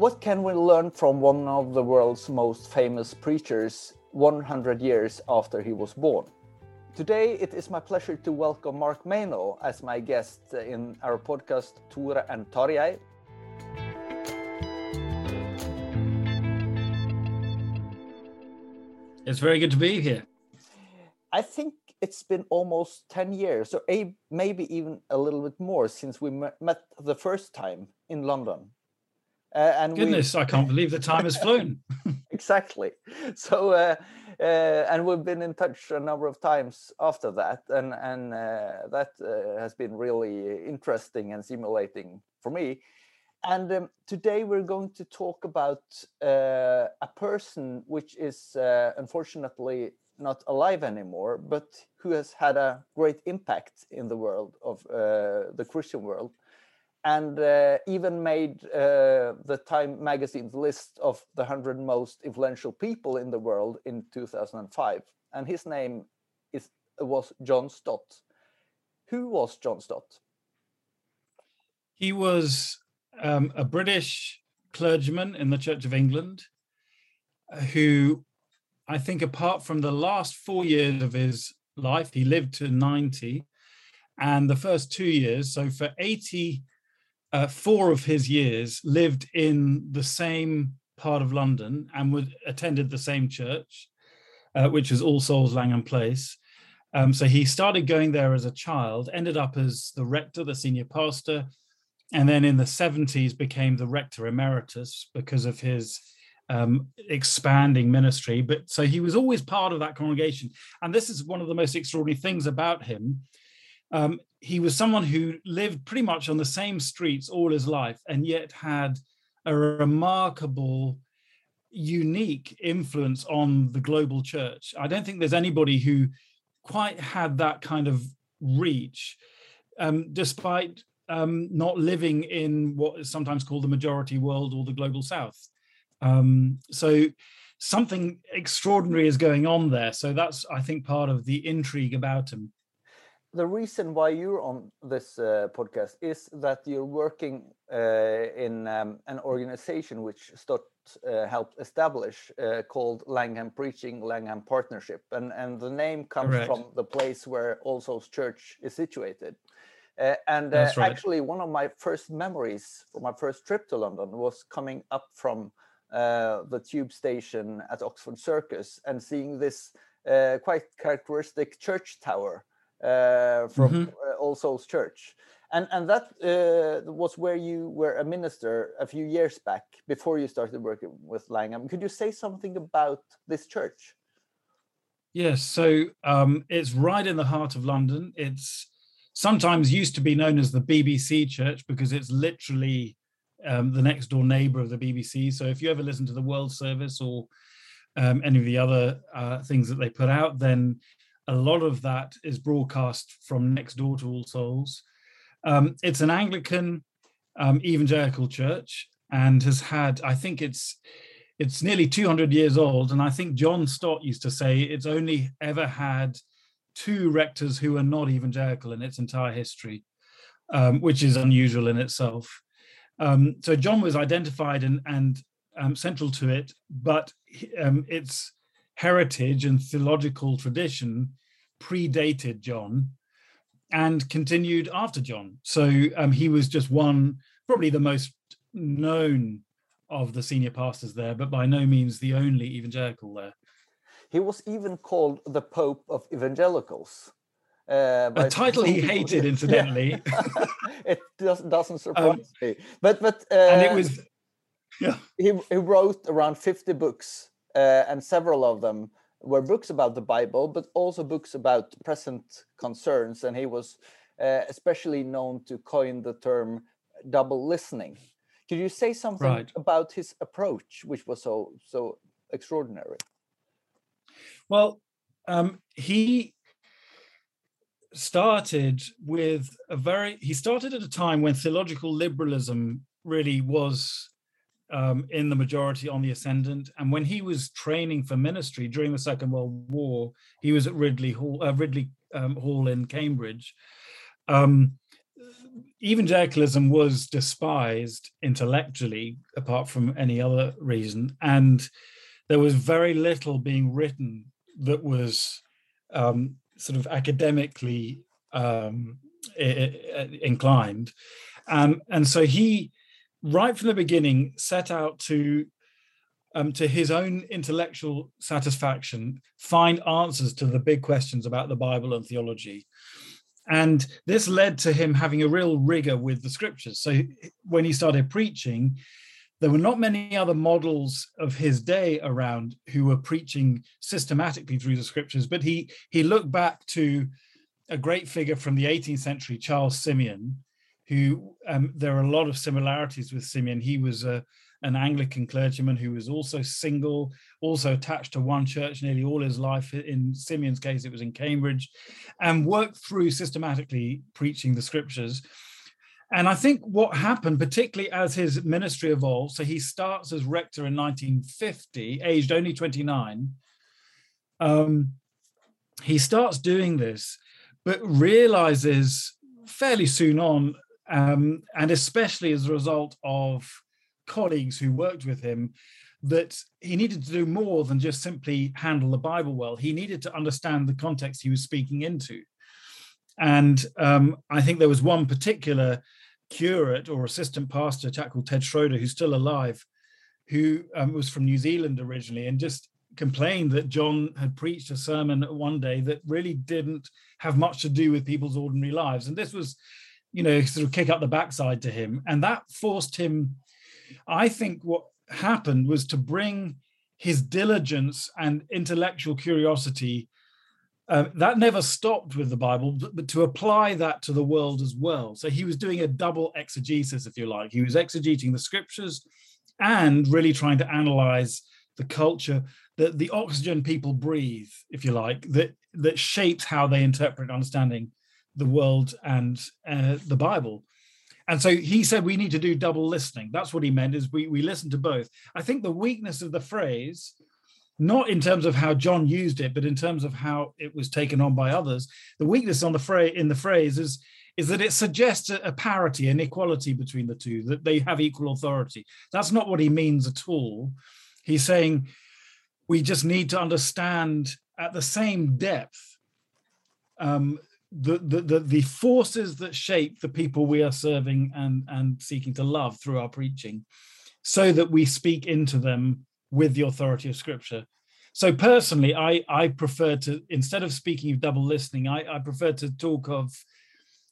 What can we learn from one of the world's most famous preachers 100 years after he was born? Today, it is my pleasure to welcome Mark Meynell as my guest in our podcast Tore and Tarjei. It's very good to be here. I think it's been almost 10 years, or maybe even a little bit more, since we met the first time in London. Uh, and we- Goodness, I can't believe the time has flown. exactly. So, uh, uh, and we've been in touch a number of times after that, and and uh, that uh, has been really interesting and stimulating for me. And um, today we're going to talk about uh, a person which is uh, unfortunately not alive anymore, but who has had a great impact in the world of uh, the Christian world and uh, even made uh, the Time magazine's list of the 100 most influential people in the world in 2005. And his name is was John Stott. Who was John Stott? He was um, a British clergyman in the Church of England uh, who, I think, apart from the last four years of his life, he lived to 90, and the first two years, so for 80, uh, four of his years lived in the same part of London and would attended the same church, uh, which is All Souls Langham Place. Um, so he started going there as a child, ended up as the rector, the senior pastor, and then in the 70s became the rector emeritus because of his um, expanding ministry. But so he was always part of that congregation. And this is one of the most extraordinary things about him. Um, he was someone who lived pretty much on the same streets all his life and yet had a remarkable unique influence on the global church. I don't think there's anybody who quite had that kind of reach um, despite um, not living in what is sometimes called the majority world or the global south. Um, so something extraordinary is going on there. So that's i think part of the intrigue about him The reason why you're on this uh, podcast is that you're working uh, in um, an organization which Stott uh, helped establish uh, called Langham Preaching Langham Partnership, and and the name comes Correct. from the place where All Souls Church is situated. Uh, and uh, right. actually, one of my first memories from my first trip to London was coming up from uh, the tube station at Oxford Circus and seeing this uh, quite characteristic church tower uh, from Mhm. uh, All Souls Church, and and that uh, was where you were a minister a few years back before you started working with Langham. Could you say something about this church? Yes, so um, it's right in the heart of London. It's sometimes used to be known as the BBC Church because it's literally um, the next door neighbor of the BBC. So if you ever listen to the World Service or um, any of the other uh, things that they put out, then A lot of that is broadcast from next door to All Souls. Um, it's an Anglican um, evangelical church and has had, I think it's it's nearly 200 years old, and I think John Stott used to say it's only ever had two rectors who are not evangelical in its entire history, um, which is unusual in itself. Um, so John was identified and, and um, central to it, but um, its heritage and theological tradition predated John and continued after John. So um, he was just one, probably the most known of the senior pastors there, but by no means the only evangelical there. He was even called the Pope of Evangelicals. Uh, a title he hated, incidentally. it just doesn't surprise um, me. But but uh, and it was yeah. He he wrote around fifty books, uh, and several of them were books about the Bible, but also books about present concerns. And he was uh, especially known to coin the term double listening. Could you say something right. about his approach, which was so so extraordinary? Well, um, he started with a very he started at a time when theological liberalism really was um, in the majority on the ascendant. And when he was training for ministry during the second world war he was at ridley hall uh, ridley um, hall in cambridge. Um, evangelicalism was despised intellectually apart from any other reason. And there was very little being written that was um, sort of academically um, inclined. Um, and so he, right from the beginning, set out to, um, to his own intellectual satisfaction, find answers to the big questions about the Bible and theology. And this led to him having a real rigor with the scriptures. So when he started preaching, there were not many other models of his day around who were preaching systematically through the scriptures, but he he looked back to a great figure from the 18th century, Charles Simeon, who um, there are a lot of similarities with Simeon. He was a, an Anglican clergyman who was also single, also attached to one church nearly all his life. In Simeon's case, it was in Cambridge, and worked through systematically preaching the scriptures. And I think what happened, particularly as his ministry evolved, so he starts as rector in 1950, aged only 29. Um, he starts doing this, but realizes fairly soon on, um, and especially as a result of colleagues who worked with him, that he needed to do more than just simply handle the Bible well. He needed to understand the context he was speaking into. And um, I think there was one particular curate or assistant pastor, a chap called Ted Schroder, who's still alive, who um, was from New Zealand originally and just complained that John had preached a sermon one day that really didn't have much to do with people's ordinary lives. And this was, you know, sort of kick up the backside to him. And that forced him, I think what happened was to bring his diligence and intellectual curiosity uh, that never stopped with the Bible, but, but, to apply that to the world as well. So he was doing a double exegesis, if you like. He was exegeting the scriptures and really trying to analyze the culture, that the oxygen people breathe, if you like, that that shapes how they interpret understanding the world and uh, the Bible. And so he said we need to do double listening. That's what he meant is we we listen to both. I think the weakness of the phrase not in terms of how John used it, but in terms of how it was taken on by others. The weakness on the phrase in the phrase is is that it suggests a, a parity, an equality between the two, that they have equal authority. That's not what he means at all. He's saying we just need to understand at the same depth um, the, the, the, forces that shape the people we are serving and, and seeking to love through our preaching, so that we speak into them with the authority of scripture. So personally i i prefer to instead of speaking of double listening i i prefer to talk of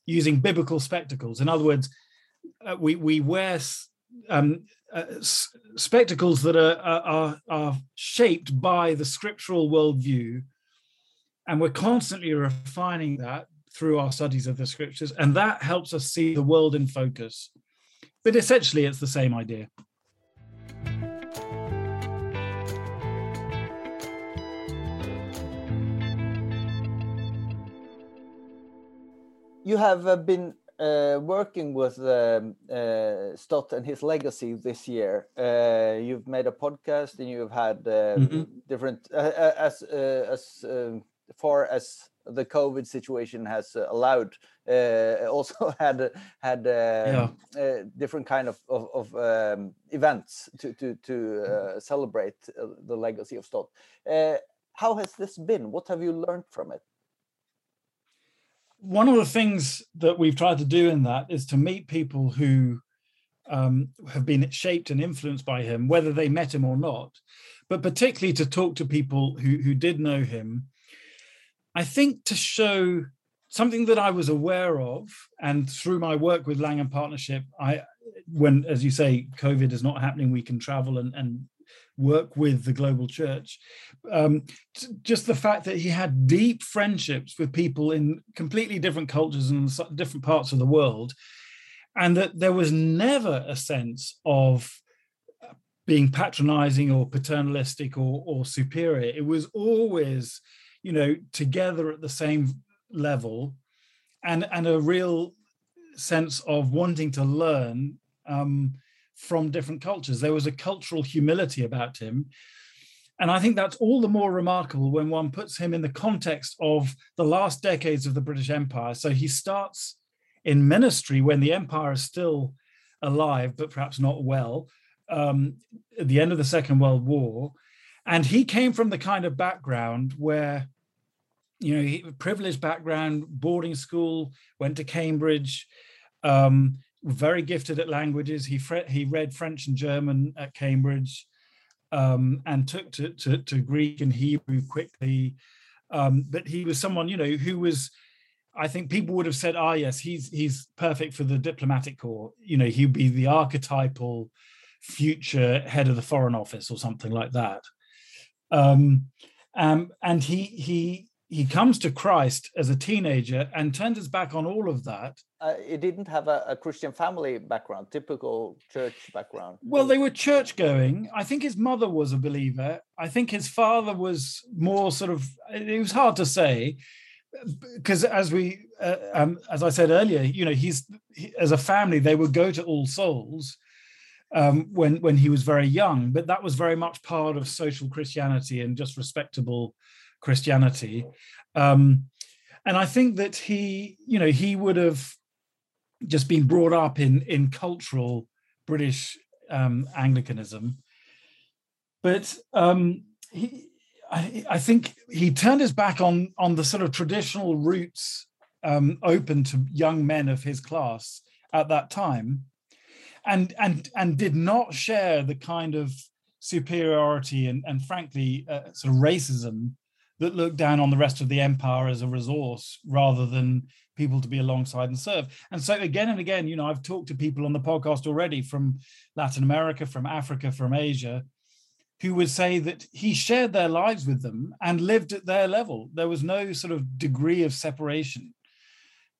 using biblical spectacles. In other words uh, we we wear um, uh, spectacles that are, are are shaped by the scriptural worldview and we're constantly refining that through our studies of the scriptures and that helps us see the world in focus but essentially it's the same idea you have uh, been uh, working with um, uh, Stott and his legacy this year. Uh, you've made a podcast and you've had uh, Mhm. different uh, uh, as uh, as um, far as the COVID situation has uh, allowed. Uh, also had had uh, uh, different kind of of, of um, events to to to uh, celebrate uh, the legacy of Stott. Uh, how has this been? What have you learned from it? one of the things that we've tried to do in that is to meet people who um, have been shaped and influenced by him, whether they met him or not, but particularly to talk to people who, who did know him. I think to show something that I was aware of, and through my work with Langham Partnership, I, when, as you say, COVID is not happening, we can travel and, and work with the global church. Um, t- just the fact that he had deep friendships with people in completely different cultures and different parts of the world, and that there was never a sense of being patronizing or paternalistic or, or superior. It was always, you know, together at the same level and, and a real sense of wanting to learn um, from different cultures. There was a cultural humility about him. And I think that's all the more remarkable when one puts him in the context of the last decades of the British Empire. So he starts in ministry when the empire is still alive, but perhaps not well, um, at the end of the Second World War. And he came from the kind of background where, you know, he, privileged background, boarding school, went to Cambridge, um, very gifted at languages. He fre- he read French and German at Cambridge, um, and took to, to, to Greek and Hebrew quickly. Um, but he was someone, you know, who was, I think people would have said, ah, yes, he's he's perfect for the diplomatic corps. You know, he'd be the archetypal future head of the foreign office or something like that. Um, um, and he he he comes to Christ as a teenager and turns his back on all of that Uh, it didn't have a, a Christian family background, typical church background. Well, they were church going. I think his mother was a believer. I think his father was more sort of. It was hard to say because, as we, uh, um, as I said earlier, you know, he's he, as a family they would go to All Souls um, when when he was very young, but that was very much part of social Christianity and just respectable Christianity. Um, and I think that he, you know, he would have just been brought up in in cultural British um, Anglicanism, but um, he, I, I think he turned his back on on the sort of traditional routes um, open to young men of his class at that time, and and and did not share the kind of superiority and and frankly uh, sort of racism that looked down on the rest of the empire as a resource rather than people to be alongside and serve. And so again and again, you know, I've talked to people on the podcast already from Latin America, from Africa, from Asia, who would say that he shared their lives with them and lived at their level. There was no sort of degree of separation.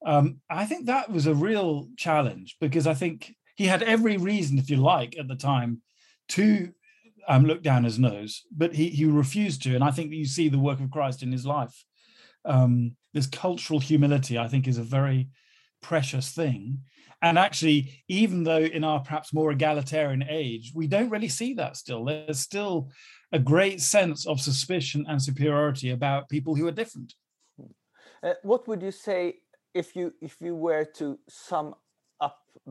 Um, I think that was a real challenge because I think he had every reason, if you like, at the time to um, look down his nose, but he, he refused to. And I think that you see the work of Christ in his life. Um, this cultural humility, I think, is a very precious thing. And actually, even though in our perhaps more egalitarian age, we don't really see that still. There's still a great sense of suspicion and superiority about people who are different. Uh, what would you say if you if you were to sum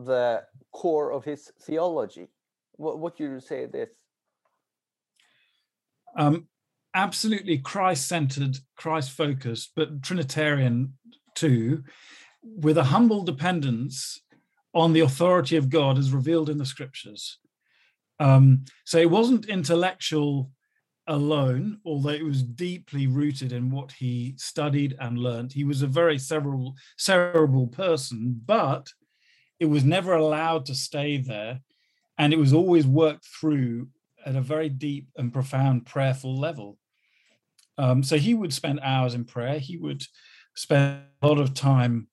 the core of his theology? What what you say this? Um, absolutely Christ-centered, Christ-focused, but Trinitarian too, with a humble dependence on the authority of God as revealed in the scriptures. Um, so it wasn't intellectual alone, although it was deeply rooted in what he studied and learned. He was a very cerebral, cerebral person, but it was never allowed to stay there. And it was always worked through at a very deep and profound prayerful level. Um, so he would spend hours in prayer. He would spend a lot of time,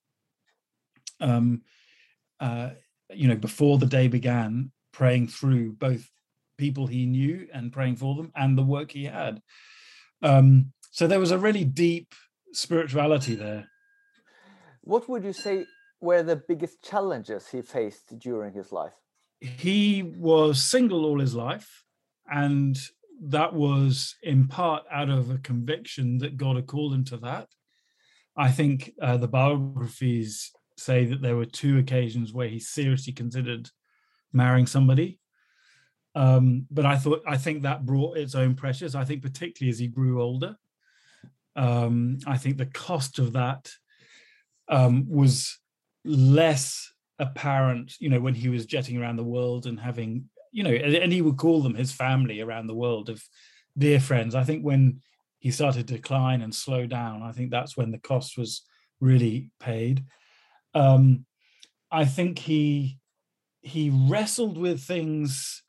um, uh, you know, before the day began, praying through both people he knew and praying for them and the work he had. Um, so there was a really deep spirituality there. What would you say were the biggest challenges he faced during his life? He was single all his life, and that was in part out of a conviction that God had called him to that. I think uh, the biographies say that there were two occasions where he seriously considered marrying somebody. Um, but I thought I think that brought its own pressures. I think particularly as he grew older, um, I think the cost of that um, was less apparent. You know, when he was jetting around the world and having, you know, and he would call them his family around the world of dear friends. I think when he started to decline and slow down, I think that's when the cost was really paid. Um, I think he he wrestled with things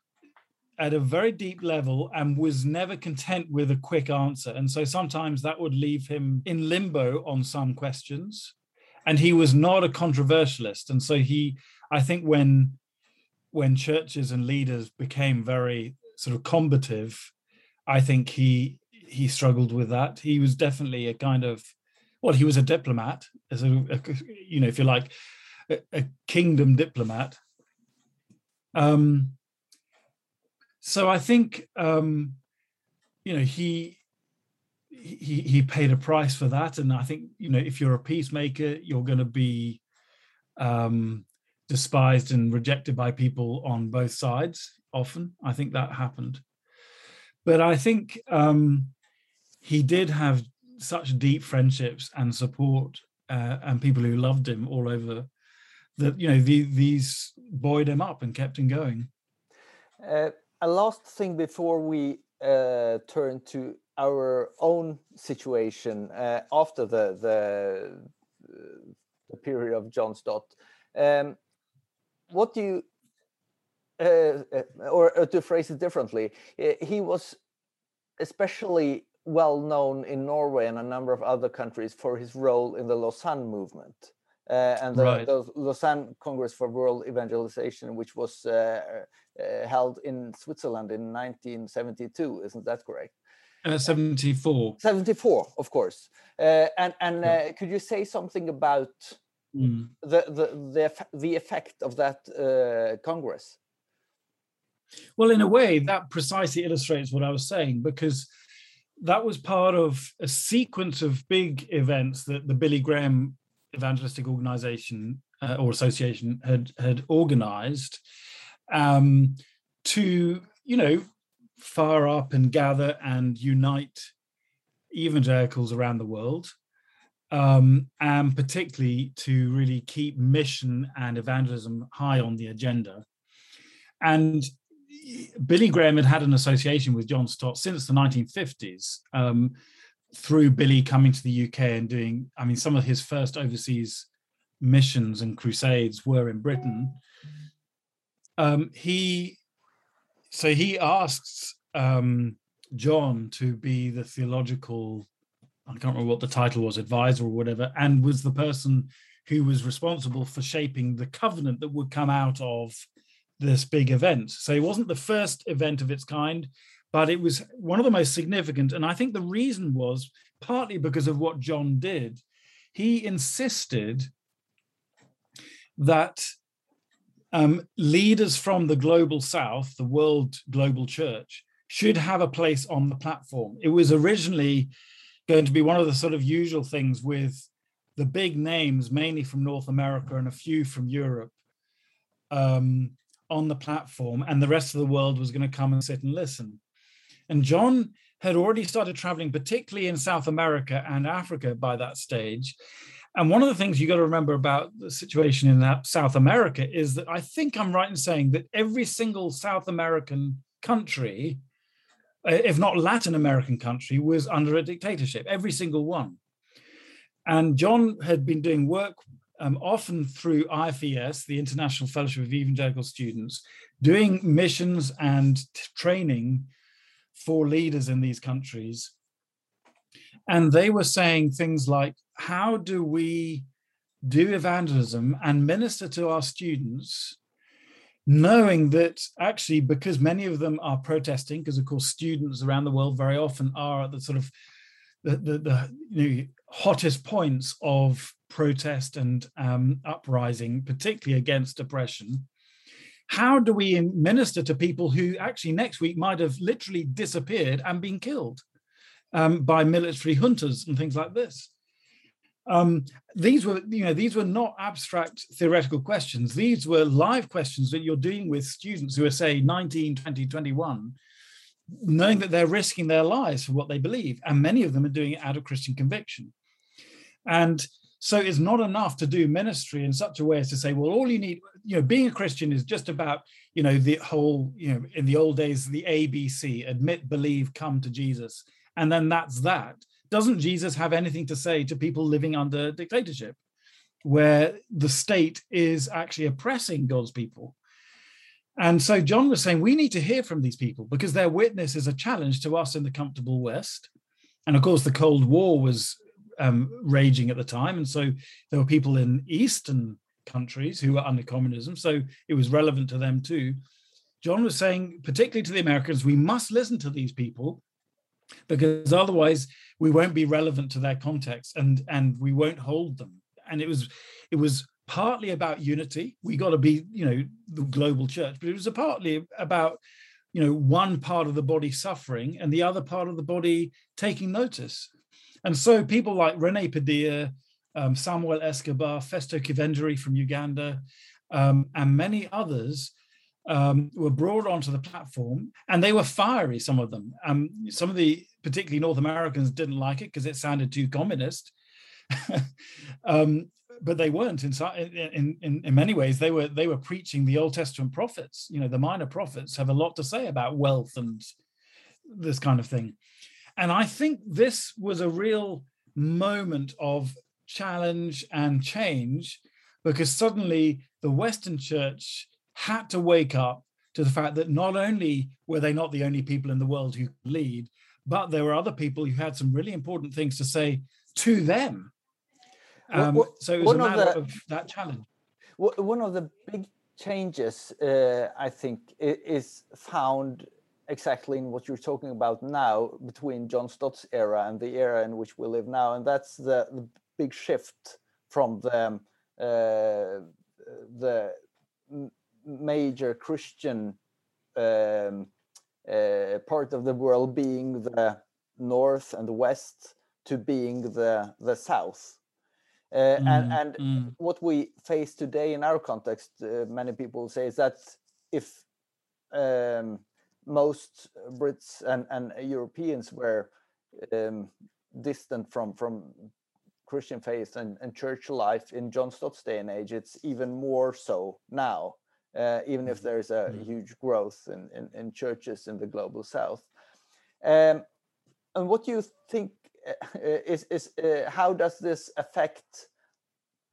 at a very deep level and was never content with a quick answer. And so sometimes that would leave him in limbo on some questions. And he was not a controversialist. And so he, I think when when churches and leaders became very sort of combative, I think he he struggled with that. He was definitely a kind of well, he was a diplomat, as a, a you know, if you like, a, a kingdom diplomat. Um, so I think um, you know he he he paid a price for that, and I think you know if you're a peacemaker, you're going to be um, despised and rejected by people on both sides. Often, I think that happened, but I think um, he did have such deep friendships and support uh, and people who loved him all over that you know the, these buoyed him up and kept him going. Uh, a last thing before we uh, turn to our own situation uh, after the the, the, period of John Stott. Um, what do you, uh, uh, or, or, to phrase it differently, he was especially well known in Norway and a number of other countries for his role in the Lausanne movement. Uh, and the, right. the, Lausanne Congress for World Evangelization, which was uh, uh, held in Switzerland in 1972. Isn't that correct? Uh, 74. 74, of course. Uh, and and uh, could you say something about mm. the, the, the, the effect of that Congress? Well, in a way, that precisely illustrates what I was saying because that was part of a sequence of big events that the Billy Graham Evangelistic Organization uh, or Association had had organized um, to, you know, fire up and gather and unite evangelicals around the world, um, and particularly to really keep mission and evangelism high on the agenda. And Billy Graham had had an association with John Stott since the 1950s um, through Billy coming to the UK and doing, I mean, some of his first overseas missions and crusades were in Britain. Um, he, so he asks um, John to be the theological, I can't remember what the title was, advisor or whatever, and was the person who was responsible for shaping the covenant that would come out of this big event. So it wasn't the first event of its kind, but it was one of the most significant. And I think the reason was partly because of what John did. He insisted that um, leaders from the global south, the world global church, should have a place on the platform. It was originally going to be one of the sort of usual things with the big names, mainly from North America and a few from Europe, um, on the platform, and the rest of the world was going to come and sit and listen. And John had already started traveling, particularly in South America and Africa by that stage. And one of the things you got to remember about the situation in South America is that I think I'm right in saying that every single South American country, uh, if not Latin American country, was under a dictatorship, every single one. And John had been doing work um, often through IFES, the International Fellowship of Evangelical Students, doing missions and t- training for leaders in these countries. And they were saying things like, how do we do evangelism and minister to our students, knowing that actually, because many of them are protesting, because of course, students around the world very often are at the sort of the, the, the you know, hottest points of protest and um, uprising, particularly against oppression. How do we minister to people who actually next week might have literally disappeared and been killed um, by military juntas and things like this? Um, these were, you know, these were not abstract theoretical questions. These were live questions that you're dealing with students who are, say, 19, 20, 21, knowing that they're risking their lives for what they believe. And many of them are doing it out of Christian conviction. And so it's not enough to do ministry in such a way as to say, well, all you need, you know, being a Christian is just about, you know, the whole, you know, in the old days, the ABC admit, believe, come to Jesus. And then that's that doesn't Jesus have anything to say to people living under dictatorship, where the state is actually oppressing God's people? And so John was saying we need to hear from these people because their witness is a challenge to us in the comfortable West. And of course, the Cold War was um, raging at the time. And so there were people in Eastern countries who were under communism. So it was relevant to them too. John was saying, particularly to the Americans, we must listen to these people because otherwise we won't be relevant to their context and and we won't hold them. And it was it was partly about unity. We got to be you know the global church but it was partly about you know one part of the body suffering and the other part of the body taking notice. And so people like rene padilla um, samuel escobar festo kivengere from uganda um, and many others um, were brought onto the platform and they were fiery some of them. Um, some of the particularly North Americans, didn't like it because it sounded too communist. um, but they weren't in, in, in, in many ways. They were they were preaching the old testament prophets. You know the minor prophets have a lot to say about wealth and this kind of thing. And i think this was a real moment of challenge and change because suddenly the western church had to wake up to the fact that not only were they not the only people in the world who lead but there were other people who had some really important things to say to them. Um, so it was a matter of, the, of, that challenge. One of the big changes, uh, I think, is found exactly in what you're talking about now between John Stott's era and the era in which we live now, and that's the, the big shift from the uh, the major Christian um, uh, part of the world being the north and the west to being the the south. Uh, mm, and and mm. what we face today in our context, uh, many people say is that if um, most Brits and, and Europeans were um, distant from from Christian faith and, and church life in John Stott's day and age, it's even more so now uh, even if mm-hmm. there's a mm-hmm. huge growth in, in, in, churches in the global south. Um, and what do you think uh, is, is uh, how does this affect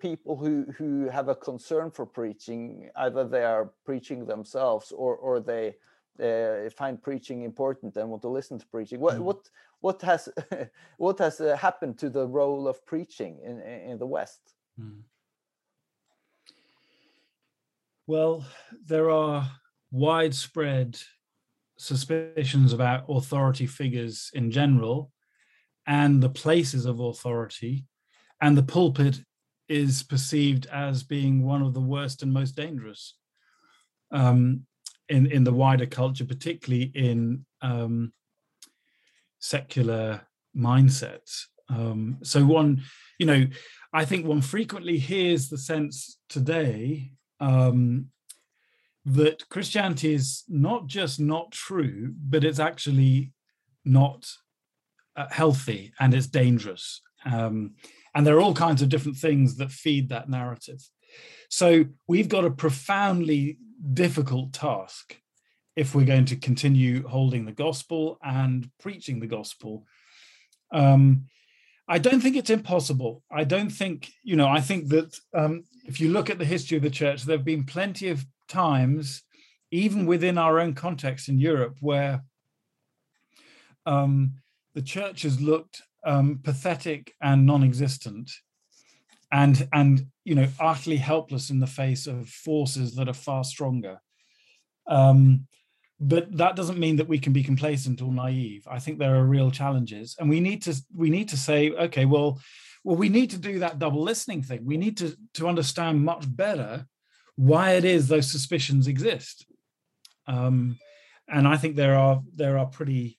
people who, who have a concern for preaching? Either they are preaching themselves or, or they uh, find preaching important and want to listen to preaching. What, mm. what, what has, what has uh, happened to the role of preaching in, in the West? Mm. Well, there are widespread suspicions about authority figures in general and the places of authority, and the pulpit is perceived as being one of the worst and most dangerous um, in in the wider culture, particularly in um, secular mindsets. Um, so one, you know, I think one frequently hears the sense today um, that Christianity is not just not true, but it's actually not uh, healthy and it's dangerous. Um, and there are all kinds of different things that feed that narrative. So we've got a profoundly difficult task if we're going to continue holding the gospel and preaching the gospel. Um, I don't think it's impossible. I don't think, you know, I think that um, if you look at the history of the church, there have been plenty of times, even within our own context in Europe, where um, the church has looked um, pathetic and non-existent, and and you know utterly helpless in the face of forces that are far stronger. Um, but that doesn't mean that we can be complacent or naive. I think there are real challenges, and we need to we need to say, okay, well, well, we need to do that double listening thing. We need to to understand much better why it is those suspicions exist. Um, and I think there are there are pretty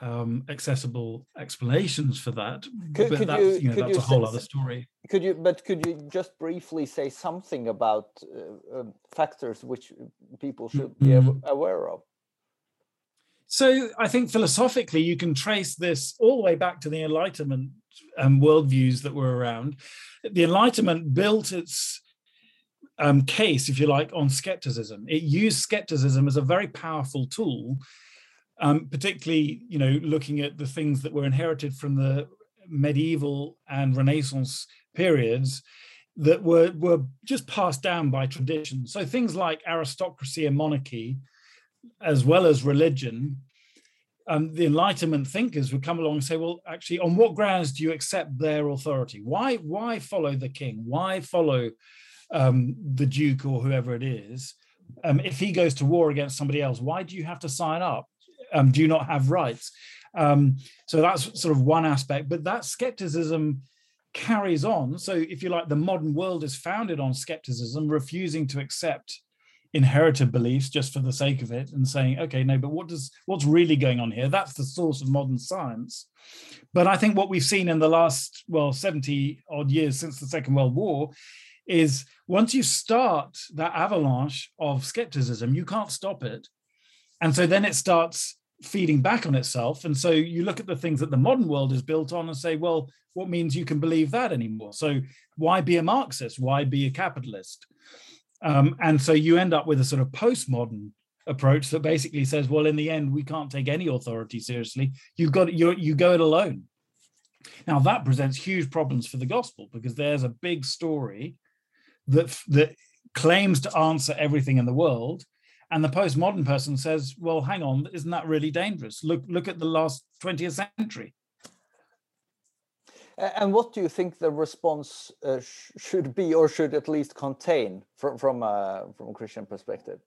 um, accessible explanations for that. Could, but could that's, you, you know, could that's a whole say- other story. Could you, but could you just briefly say something about uh, um, factors which people should be Mhm. aw- aware of? So I think philosophically, you can trace this all the way back to the Enlightenment um, worldviews that were around. The Enlightenment built its um, case, if you like, on skepticism. It used skepticism as a very powerful tool, um, particularly, you know, looking at the things that were inherited from the medieval and Renaissance periods that were were just passed down by tradition. So things like aristocracy and monarchy, as well as religion, um, the Enlightenment thinkers would come along and say, "Well, actually, on what grounds do you accept their authority? Why why follow the king? Why follow um, the duke or whoever it is? Um, if he goes to war against somebody else, why do you have to sign up? Um, do you not have rights?" Um, so that's sort of one aspect, but that skepticism carries on. So, if you like, the modern world is founded on skepticism, refusing to accept inherited beliefs just for the sake of it and saying okay no but what does what's really going on here? That's the source of modern science. But i think what we've seen in the last well 70 odd years since the second world war is once you start that avalanche of skepticism you can't stop it. And so then it starts feeding back on itself. And so you look at the things that the modern world is built on and say well what means you can believe that anymore? So why be a marxist? Why be a capitalist um, and so you end up with a sort of postmodern approach that basically says, well, in the end, we can't take any authority seriously. You've got you you go it alone. Now that presents huge problems for the gospel because there's a big story that that claims to answer everything in the world, and the postmodern person says, well, hang on, isn't that really dangerous? Look look at the last 20th century. And what do you think the response uh, sh- should be, or should at least contain, from from a from a Christian perspective?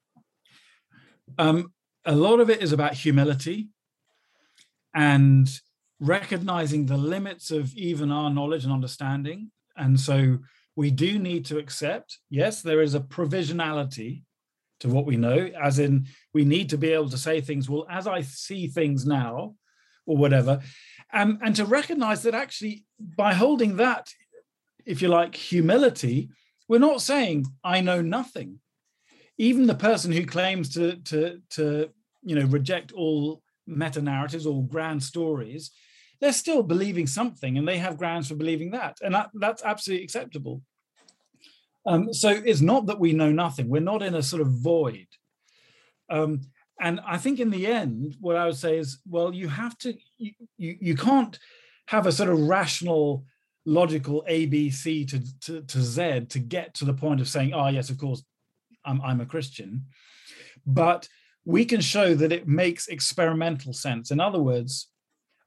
um, a lot of it is about humility and recognizing the limits of even our knowledge and understanding. And so we do need to accept, yes, there is a provisionality to what we know, as in we need to be able to say things, well, as I see things now, or whatever, um, and to recognize that actually by holding that, if you like, humility, we're not saying, I know nothing. Even the person who claims to to to you know reject all meta narratives all grand stories they're still believing something and they have grounds for believing that. And that, that's absolutely acceptable. Um, so it's not that we know nothing. We're not in a sort of void. Um, and i think in the end what i would say is well you have to you, you, you can't have a sort of rational logical abc to, to to z to get to the point of saying oh yes of course I'm, I'm a Christian, but we can show that it makes experimental sense. In other words,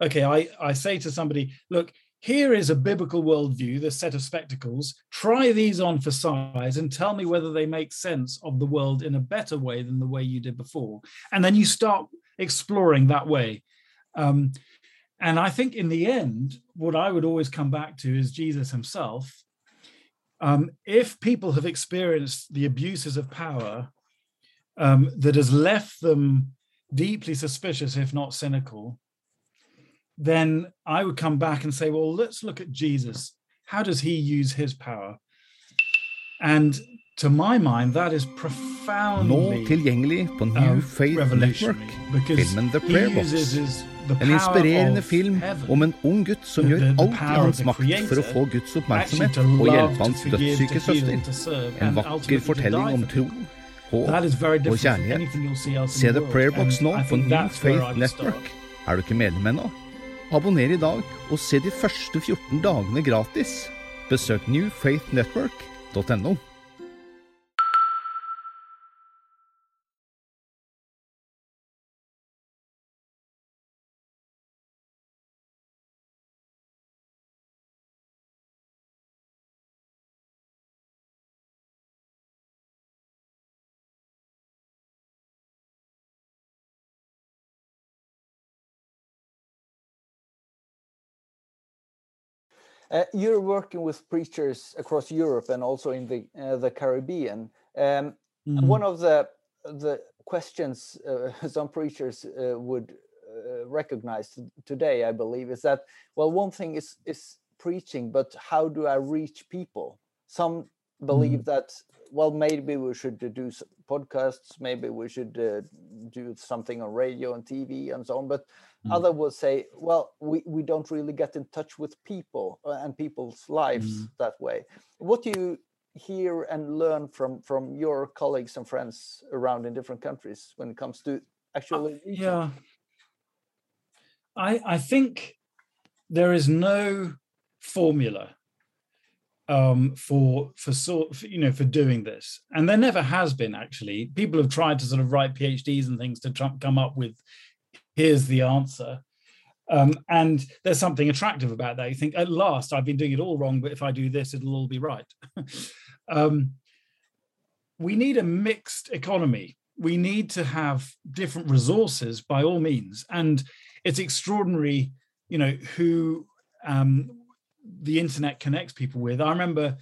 okay, I, I say to somebody, look, here is a biblical worldview, this set of spectacles. Try these on for size and tell me whether they make sense of the world in a better way than the way you did before. And then you start exploring that way. Um, and I think in the end, what I would always come back to is Jesus himself um, if people have experienced the abuses of power um, that has left them deeply suspicious, if not cynical, then I would come back and say, well, let's look at Jesus. How does he use his power? And to my mind, that is Nå profoundly tilgjengelig på New um, Faith Network. filmen The he Prayer Box. En inspirerende film om en ung gutt som gjør alt i hans makt for å få Guds oppmerksomhet og hjelpe hans dødssyke søster. En vakker fortelling om tro, håp og kjærlighet. anything you'll see else Se the Prayer Box nå på New that's where I Faith Network. Er du ikke medlem ennå? Abonner i dag og se de første 14 dagene gratis. Besøk newfaithnetwork.no. Uh, you're working with preachers across Europe and also in the uh, the Caribbean. Um, Mhm. One of the the questions uh, some preachers uh, would uh, recognize today, I believe, is that well, one thing is is preaching, but how do I reach people? Some believe that well, maybe we should do podcasts, maybe we should uh, do something on radio and TV and so on, but Mm. Other will say, well, we, we don't really get in touch with people uh, and people's lives Mm. that way. What do you hear and learn from from your colleagues and friends around in different countries when it comes to actually reaching? yeah i i think there is no formula um for for sort for, you know for doing this and there never has been actually people have tried to sort of write phds and things to try, come up with here's the answer. Um, and there's something attractive about that. You think at last i've been doing it all wrong but if i do this it'll all be right. Um, we need a mixed economy. We need to have different resources by all means. And it's extraordinary you know who um, the internet connects people with. I remember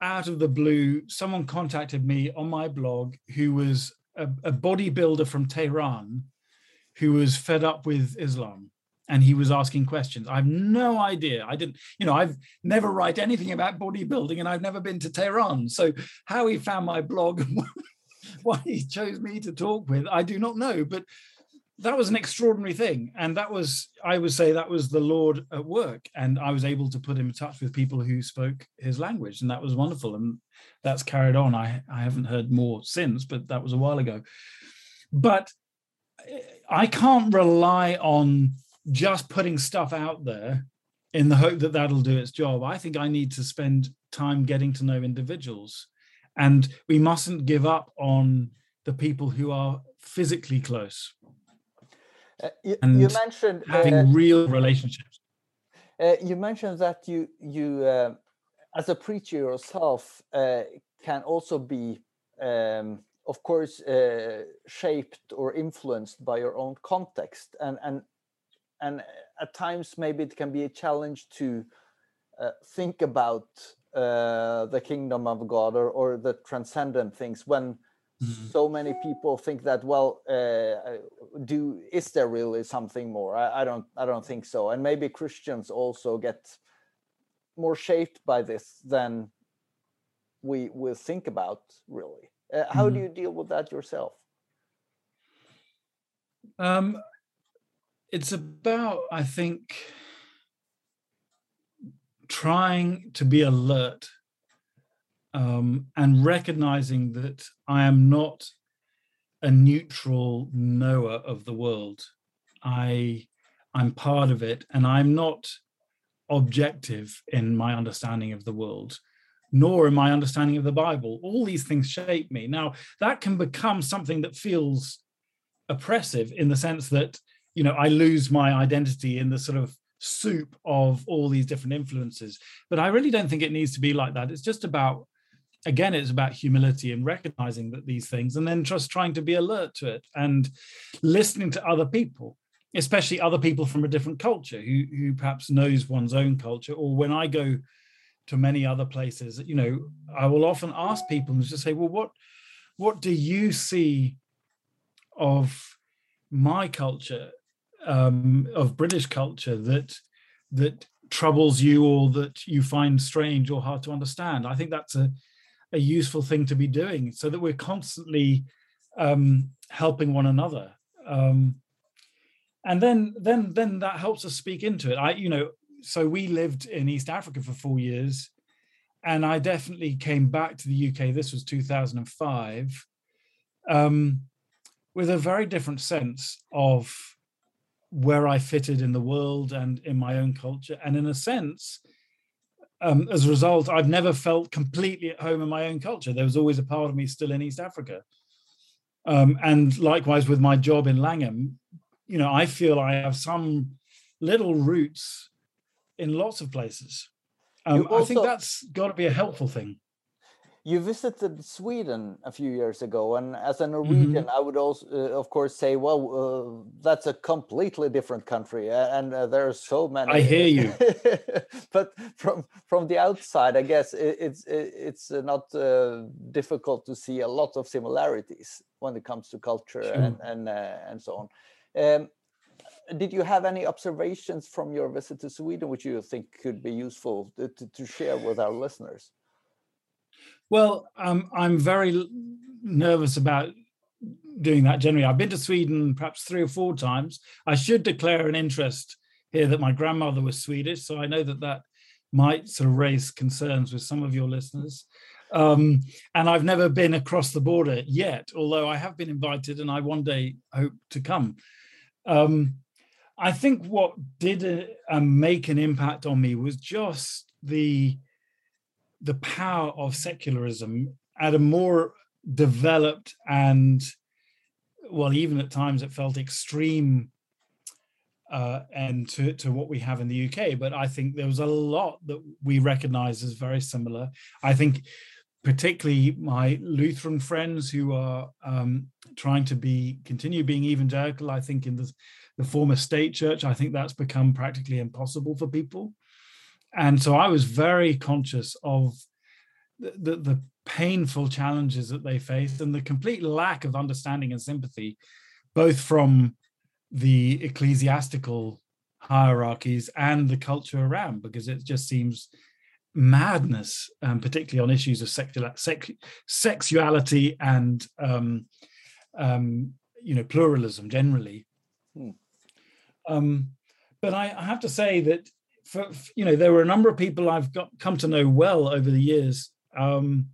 out of the blue someone contacted me on my blog who was a, a bodybuilder from tehran who was fed up with islam and he was asking questions. I have no idea. I didn't you know i've never write anything about bodybuilding and i've never been to tehran. So how he found my blog why he chose me to talk with i do not know. But that was an extraordinary thing. And that was i would say that was the lord at work. And i was able to put him in touch with people who spoke his language. And that was wonderful. And that's carried on. I i haven't heard more since but that was a while ago. But eh, i can't rely on just putting stuff out there in the hope that that'll do its job. I think i need to spend time getting to know individuals. And we mustn't give up on the people who are physically close. Uh, you, and you mentioned having uh, real relationships. uh, you mentioned that you you uh, as a preacher yourself uh, can also be um, of course uh, shaped or influenced by your own context. And and and at times maybe it can be a challenge to uh, think about uh, the kingdom of God or, or the transcendent things when Mhm. so many people think that well uh, do is there really something more? I, I don't i don't think so. And maybe christians also get more shaped by this than we will think about really uh, how do Mhm. you deal with that yourself Um, it's about, I think, trying to be alert um, and recognizing that I am not a neutral knower of the world. I I'm part of it, and I'm not objective in my understanding of the world, nor in my understanding of the Bible. All these things shape me. Now that can become something that feels oppressive in the sense that you know I lose my identity in the sort of soup of all these different influences. But I really don't think it needs to be like that. It's just about again it's about humility and recognizing that these things and then just trying to be alert to it and listening to other people especially other people from a different culture who who perhaps knows one's own culture or when i go to many other places you know i will often ask people and just say well what what do you see of my culture um, of british culture that that troubles you or that you find strange or hard to understand? I think that's a a useful thing to be doing so that we're constantly um, helping one another. Um, and then then then that helps us speak into it. I you know so we lived in east africa for four years and i definitely came back to the uk this was 2005 um, with a very different sense of where i fitted in the world and in my own culture and in a sense um, as a result, I've never felt completely at home in my own culture. There was always a part of me still in East Africa. Um, and likewise with my job in Langham, you know, I feel I have some little roots in lots of places. Um, You I think also- that's got to be a helpful thing. you visited Sweden a few years ago, and as a Norwegian, mm -hmm. I would also, uh, of course, say, well, uh, that's a completely different country, and uh, there are so many. I hear you. but from from the outside, I guess it, it's it, it's uh, not uh, difficult to see a lot of similarities when it comes to culture sure. and and uh, and so on. Um, did you have any observations from your visit to Sweden which you think could be useful to, to share with our listeners? Well, um, I'm very nervous about doing that generally. I've been to Sweden perhaps three or four times. I should declare an interest here that my grandmother was Swedish, so I know that that might sort of raise concerns with some of your listeners. Um, and I've never been across the border yet, although I have been invited and I one day hope to come. Um, I think what did uh, make an impact on me was just the the power of secularism at a more developed and well even at times it felt extreme uh, and to, to what we have in the UK. But I think there was a lot that we recognize as very similar. I think particularly my Lutheran friends who are um, trying to be continue being evangelical. I think in the, the former state church, I think that's become practically impossible for people and so I was very conscious of the, the, the painful challenges that they faced and the complete lack of understanding and sympathy, both from the ecclesiastical hierarchies and the culture around, because it just seems madness, um, particularly on issues of sexual, sex, sexuality and um, um, you know pluralism generally. Hmm. Um, but I, I, have to say that for you know there were a number of people I've got come to know well over the years um,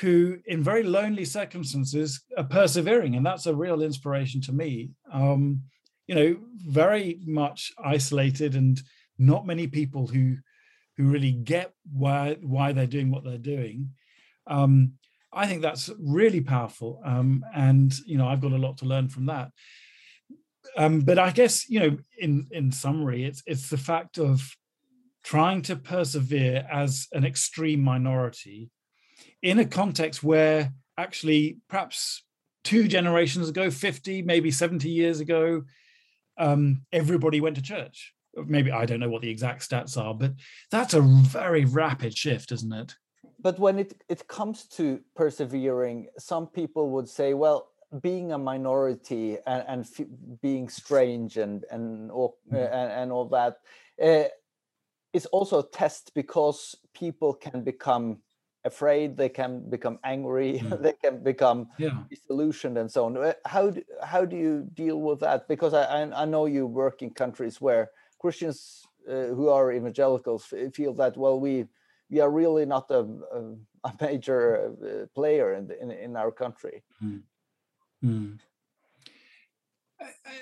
who, in very lonely circumstances, are persevering, and that's a real inspiration to me. Um, you know, very much isolated, and not many people who who really get why why they're doing what they're doing. Um, I think that's really powerful, um, and you know, I've got a lot to learn from that. Um, but I guess you know, in in summary, it's it's the fact of trying to persevere as an extreme minority in a context where actually perhaps two generations ago, 50, maybe 70 years ago, um, everybody went to church. Maybe I don't know what the exact stats are, but that's a very rapid shift, isn't it? But when it, it comes to persevering, some people would say, well, being a minority and, and f- being strange and and all, mm. uh, and, and, all that uh, is also a test because people can become afraid they can become angry mm. they can become yeah. disillusioned and so on uh, how do, how do you deal with that because i i know you work in countries where christians uh, who are evangelicals feel that well we we are really not a, a, a major uh, player in, the, in, in our country mm. Mm.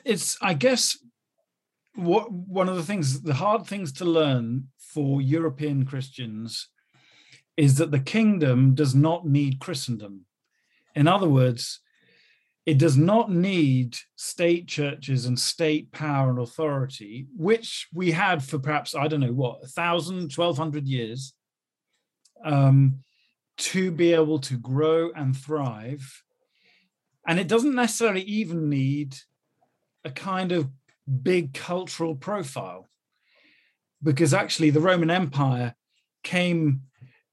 It's, I guess, what one of the things, the hard things to learn for European Christians is that the kingdom does not need Christendom. In other words, it does not need state churches and state power and authority, which we had for perhaps, I don't know what, 1,000, 1,200 years, um, to be able to grow and thrive and it doesn't necessarily even need a kind of big cultural profile, because actually the Roman Empire came,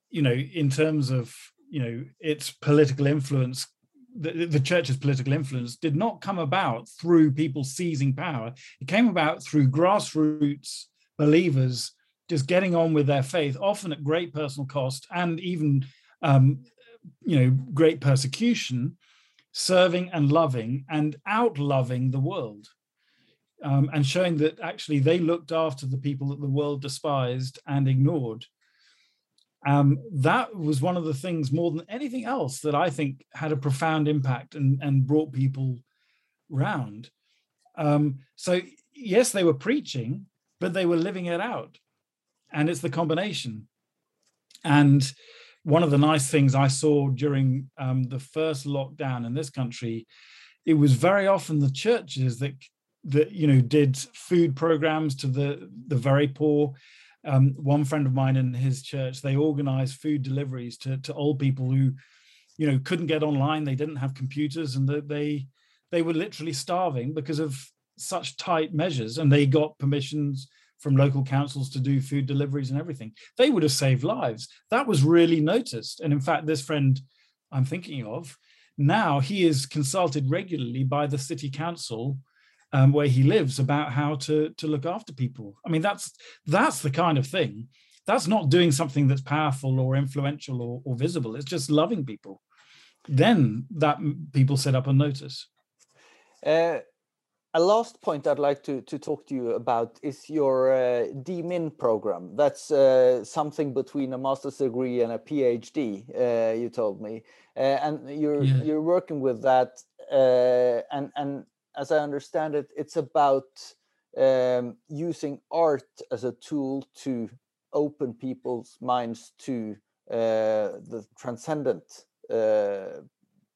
you know, in terms of, you know, its political influence the, the, church's political influence did not come about through people seizing power. It came about through grassroots believers just getting on with their faith, often at great personal cost and even, um, you know, great persecution, serving and loving and out loving the world. Um, and showing that actually they looked after the people that the world despised and ignored. Um, that was one of the things more than anything else that I think had a profound impact and, and brought people round. Um, so, yes, they were preaching, but they were living it out. And it's the combination. And one of the nice things I saw during um, the first lockdown in this country, it was very often the churches that that you know did food programs to the the very poor. Um, one friend of mine in his church, they organized food deliveries to, to old people who, you know, couldn't get online. They didn't have computers and they, they were literally starving because of such tight measures. And they got permissions from local councils to do food deliveries and everything. They would have saved lives. That was really noticed. And in fact, this friend I'm thinking of, now he is consulted regularly by the city council um, where he lives about how to to look after people. I mean, that's that's the kind of thing. That's not doing something that's powerful or influential or, or visible. It's just loving people. Then that people set up a notice. Uh, a last point I'd like to, to talk to you about is your uh, DMin program. That's uh, something between a master's degree and a PhD. Uh, you told me, uh, and you're yeah. you're working with that. Uh, and and as I understand it, it's about um, using art as a tool to open people's minds to uh, the transcendent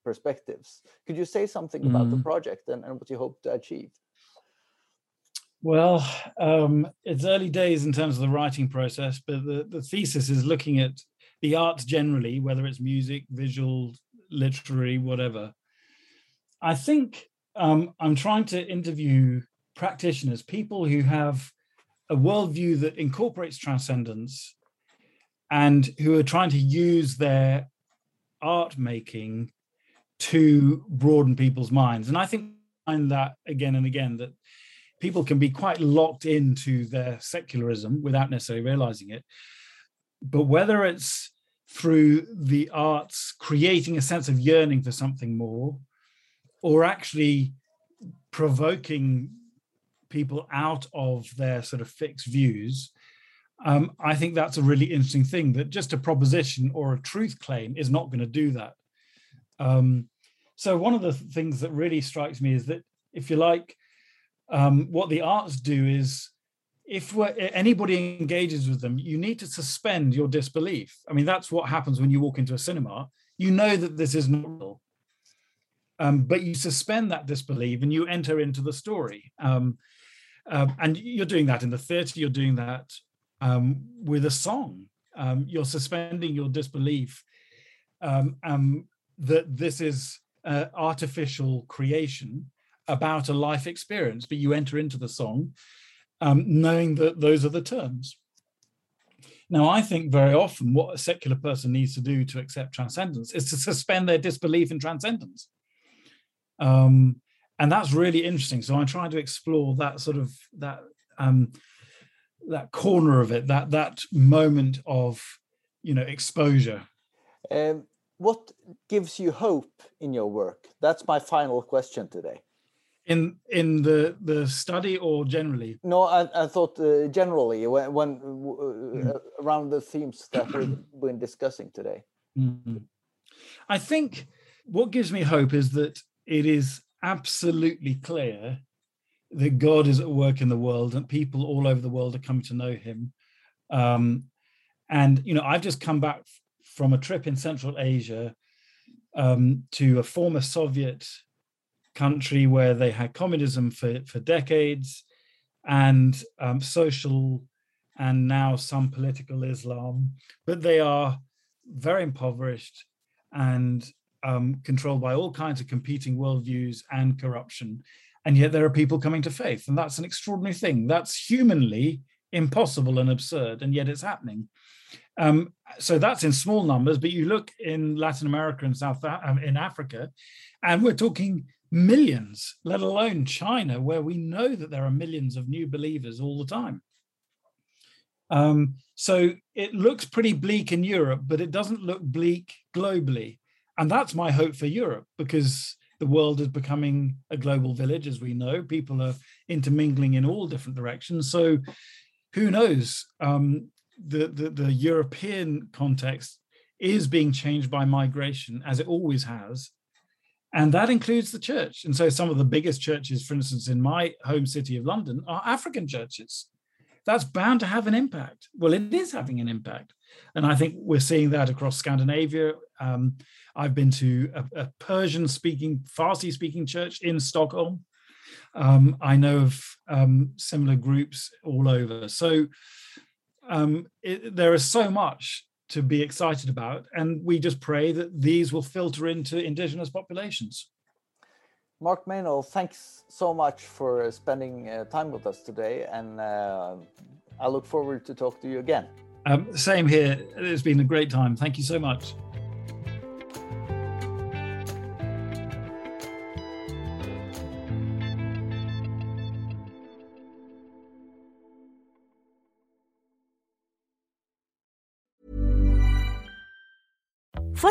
perspectives. Could you say something mm. about the mm. project and, and what you hope to achieve? Well, um, it's early days in terms of the writing process, but the, the thesis is looking at the arts generally, whether it's music, visual, literary, whatever. I think um, I'm trying to interview practitioners, people who have a worldview that incorporates transcendence and who are trying to use their art making to broaden people's minds. And I think find that again and again that people can be quite locked into their secularism without necessarily realizing it. But whether it's through the arts creating a sense of yearning for something more, or actually provoking people out of their sort of fixed views, um, I think that's a really interesting thing. That just a proposition or a truth claim is not going to do that. Um, so one of the things that really strikes me is that, if you like, um, what the arts do is, if anybody engages with them, you need to suspend your disbelief. I mean, that's what happens when you walk into a cinema. You know that this is not real, um, but you suspend that disbelief and you enter into the story. Um, uh, and you're doing that in the theatre. You're doing that um, with a song. Um, you're suspending your disbelief um, that this is uh, artificial creation about a life experience, but you enter into the song um, knowing that those are the terms. Now, I think very often what a secular person needs to do to accept transcendence is to suspend their disbelief in transcendence. Um, and that's really interesting. So I'm trying to explore that sort of that um, that corner of it, that that moment of you know exposure. Um, what gives you hope in your work? That's my final question today. In in the the study or generally? No, I, I thought uh, generally when, when uh, mm. around the themes that we've been discussing today. Mm. I think what gives me hope is that it is absolutely clear that God is at work in the world and people all over the world are coming to know Him. Um, and you know, I've just come back from a trip in Central Asia um, to a former Soviet country where they had communism for, for decades and um, social and now some political Islam, but they are very impoverished and um, controlled by all kinds of competing worldviews and corruption. And yet there are people coming to faith. And that's an extraordinary thing. That's humanly impossible and absurd. And yet it's happening. Um, so that's in small numbers, but you look in Latin America and South um, in Africa, and we're talking millions, let alone China, where we know that there are millions of new believers all the time. Um, so it looks pretty bleak in Europe, but it doesn't look bleak globally. And that's my hope for Europe because the world is becoming a global village, as we know. People are intermingling in all different directions. So who knows? Um, the, the, the European context is being changed by migration, as it always has. And that includes the church. And so some of the biggest churches, for instance, in my home city of London, are African churches. That's bound to have an impact. Well, it is having an impact. And I think we're seeing that across Scandinavia. Um, I've been to a, a Persian speaking, Farsi speaking church in Stockholm. Um, I know of um, similar groups all over. So um, it, there is so much to be excited about, and we just pray that these will filter into indigenous populations. Mark Meynell, thanks so much for spending uh, time with us today, and uh, I look forward to talk to you again. Um, same here. It's been a great time. Thank you so much.